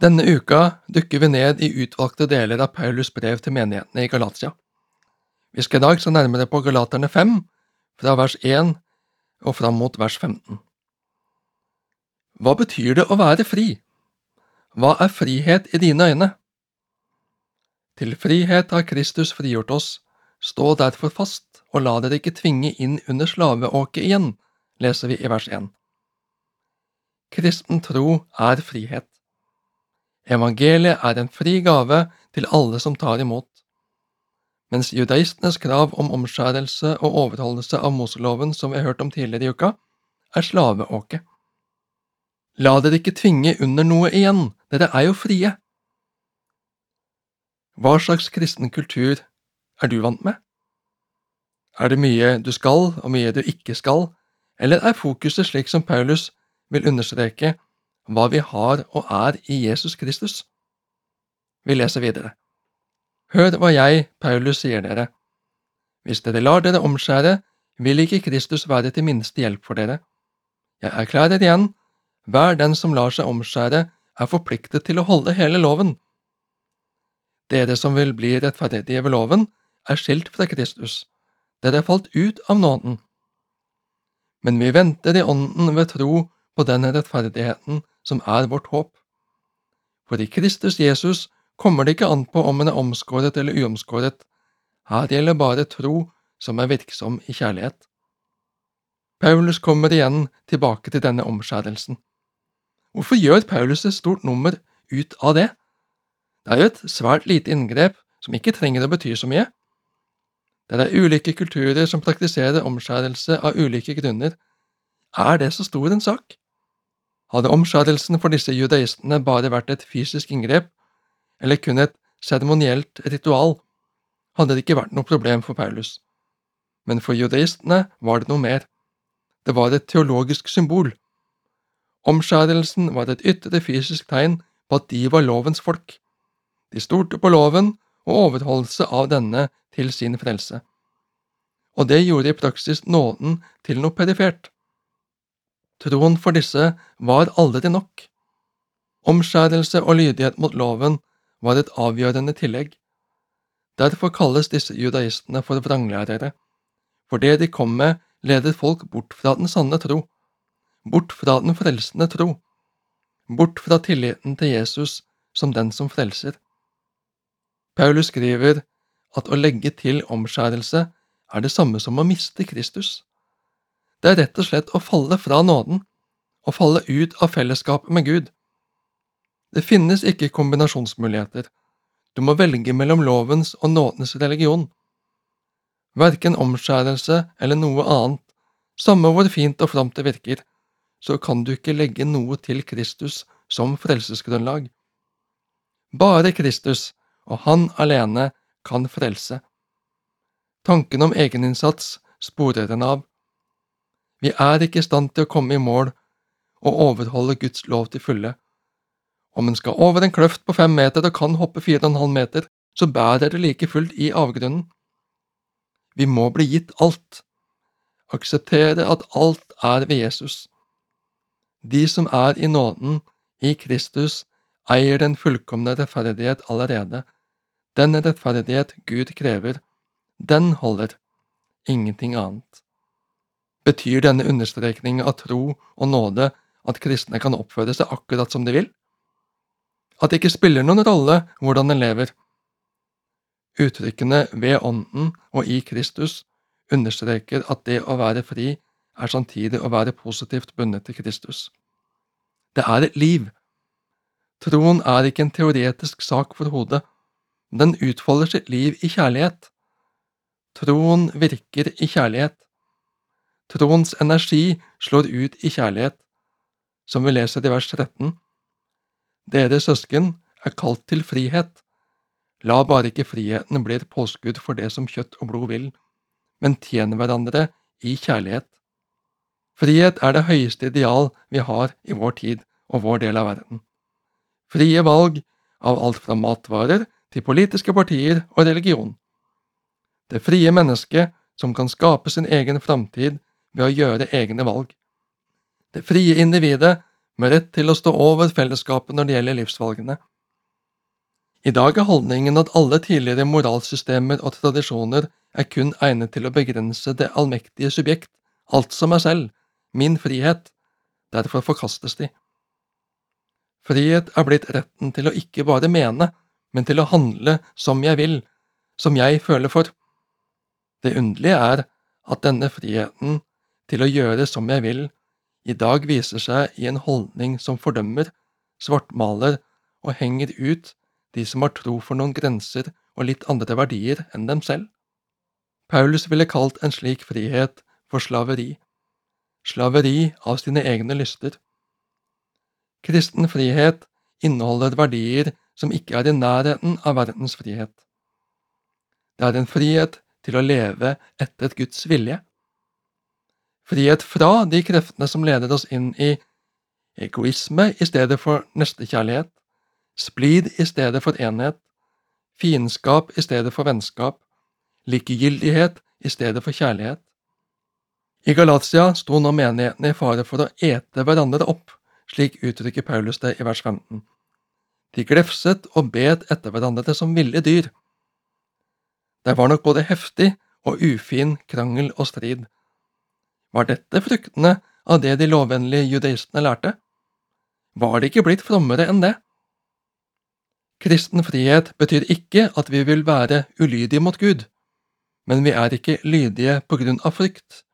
Denne uka dykker vi ned i utvalgte deler av Paulus brev til menighetene i Galatia. Vi skal i dag se nærmere på Galaterne 5, fra vers 1 og fram mot vers 15. Hva betyr det å være fri? Hva er frihet i dine øyne? Til frihet har Kristus frigjort oss, stå derfor fast og la dere ikke tvinge inn under slaveåket igjen, leser vi i vers 1. Kristen tro er frihet. Evangeliet er en fri gave til alle som tar imot. Mens judaistenes krav om omskjærelse og overholdelse av Moseloven, som vi har hørt om tidligere i uka, er slaveåke. La dere ikke tvinge under noe igjen, dere er jo frie. Hva slags kristen kultur er du vant med? Er det mye du skal og mye du ikke skal, eller er fokuset slik som Paulus vil understreke hva vi har og er i Jesus Kristus. Vi leser videre. Hør hva jeg, Paulus, sier dere. Hvis dere lar dere omskjære, vil ikke Kristus være til minste hjelp for dere. Jeg erklærer igjen, hver den som lar seg omskjære, er forpliktet til å holde hele loven. Dere som vil bli rettferdige ved loven, er skilt fra Kristus. Dere er falt ut av nåden. Men vi venter i ånden ved tro på den rettferdigheten som er vårt håp. For i Kristus Jesus kommer det ikke an på om en er omskåret eller uomskåret, her gjelder bare tro som er virksom i kjærlighet. Paulus kommer igjen tilbake til denne omskjærelsen. Hvorfor gjør Paulus et stort nummer ut av det? Det er jo et svært lite inngrep som ikke trenger å bety så mye. Det er ulike kulturer som praktiserer omskjærelse av ulike grunner. Er det så stor en sak? Hadde omskjærelsen for disse judaistene bare vært et fysisk inngrep, eller kun et seremonielt ritual, hadde det ikke vært noe problem for Paulus. Men for judaistene var det noe mer. Det var et teologisk symbol. Omskjærelsen var et ytre fysisk tegn på at de var lovens folk. De stolte på loven og overholdelse av denne til sin frelse. Og det gjorde i praksis nåden til noe perifert. Troen for disse var aldri nok. Omskjærelse og lydighet mot loven var et avgjørende tillegg. Derfor kalles disse judaistene for vranglærere, for det de kom med, leder folk bort fra den sanne tro, bort fra den frelsende tro, bort fra tilliten til Jesus som den som frelser. Paulus skriver at å legge til omskjærelse er det samme som å miste Kristus. Det er rett og slett å falle fra nåden, å falle ut av fellesskapet med Gud. Det finnes ikke kombinasjonsmuligheter, du må velge mellom lovens og nådens religion. Verken omskjærelse eller noe annet, samme hvor fint og fromt det virker, så kan du ikke legge noe til Kristus som frelsesgrunnlag. Bare Kristus, og Han alene, kan frelse. Tanken om egeninnsats sporer en av, vi er ikke i stand til å komme i mål og overholde Guds lov til fulle. Om en skal over en kløft på fem meter og kan hoppe fire og en halv meter, så bærer det like fullt i avgrunnen. Vi må bli gitt alt, akseptere at alt er ved Jesus. De som er i nåden, i Kristus, eier den fullkomne rettferdighet allerede. Den rettferdighet Gud krever, den holder, ingenting annet. Betyr denne understrekningen av tro og nåde at kristne kan oppføre seg akkurat som de vil? At det ikke spiller noen rolle hvordan en lever? Uttrykkene ved Ånden og i Kristus understreker at det å være fri er samtidig å være positivt bundet til Kristus. Det er et liv. Troen er ikke en teoretisk sak for hodet, den utfolder sitt liv i kjærlighet. Troen virker i kjærlighet. Troens energi slår ut i kjærlighet, som vi leser i vers 13. Dere søsken er kalt til frihet. La bare ikke friheten bli et påskudd for det som kjøtt og blod vil, men tjen hverandre i kjærlighet. Frihet er det høyeste ideal vi har i vår tid og vår del av verden. Frie valg av alt fra matvarer til politiske partier og religion. Det frie mennesket som kan skape sin egen framtid ved å gjøre egne valg. Det frie individet med rett til å stå over fellesskapet når det gjelder livsvalgene. I dag er holdningen at alle tidligere moralsystemer og tradisjoner er kun egnet til å begrense det allmektige subjekt, altså meg selv, min frihet, derfor forkastes de. Frihet er blitt retten til å ikke bare mene, men til å handle som jeg vil, som jeg føler for. Det underlige er at denne friheten til å gjøre som jeg vil, i dag viser seg i en holdning som fordømmer, svartmaler og henger ut de som har tro for noen grenser og litt andre verdier enn dem selv. Paulus ville kalt en slik frihet for slaveri, slaveri av sine egne lyster. Kristen frihet inneholder verdier som ikke er i nærheten av verdens frihet. Det er en frihet til å leve etter Guds vilje. Frihet fra de kreftene som leder oss inn i egoisme i stedet for nestekjærlighet, splid i stedet for enhet, fiendskap i stedet for vennskap, likegyldighet i stedet for kjærlighet. I Galatia sto nå menigheten i fare for å ete hverandre opp, slik uttrykker Paulus det i vers 15. De glefset og bet etter hverandre som ville dyr. Det var nok både heftig og ufin krangel og strid. Var dette fruktene av det de lovvennlige judaistene lærte? Var de ikke blitt frommere enn det? Kristen frihet betyr ikke at vi vil være ulydige mot Gud, men vi er ikke lydige på grunn av frykt,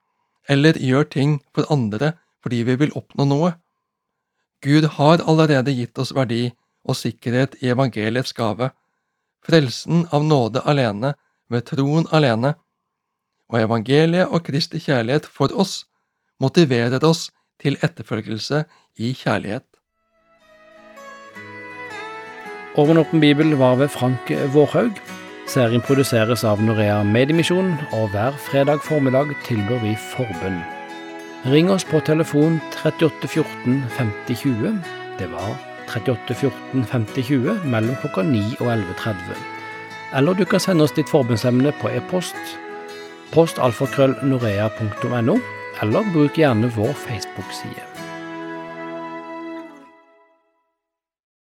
eller gjør ting for andre fordi vi vil oppnå noe. Gud har allerede gitt oss verdi og sikkerhet i evangeliets gave, frelsen av nåde alene, ved troen alene, og evangeliet og Kristi kjærlighet for oss motiverer oss til etterfølgelse i kjærlighet. Over bibel var ved Frank Vårhaug. Serien produseres av Norea Mediemisjon, og hver fredag formiddag tilbyr vi forbønn. Ring oss på telefon 38 14 50 20. Det var 38 14 50 20 mellom klokka 9 og 11.30. Eller du kan sende oss ditt forbundsemne på e-post postalfakrøllnorea.no, eller bruk gjerne vår Facebook-side.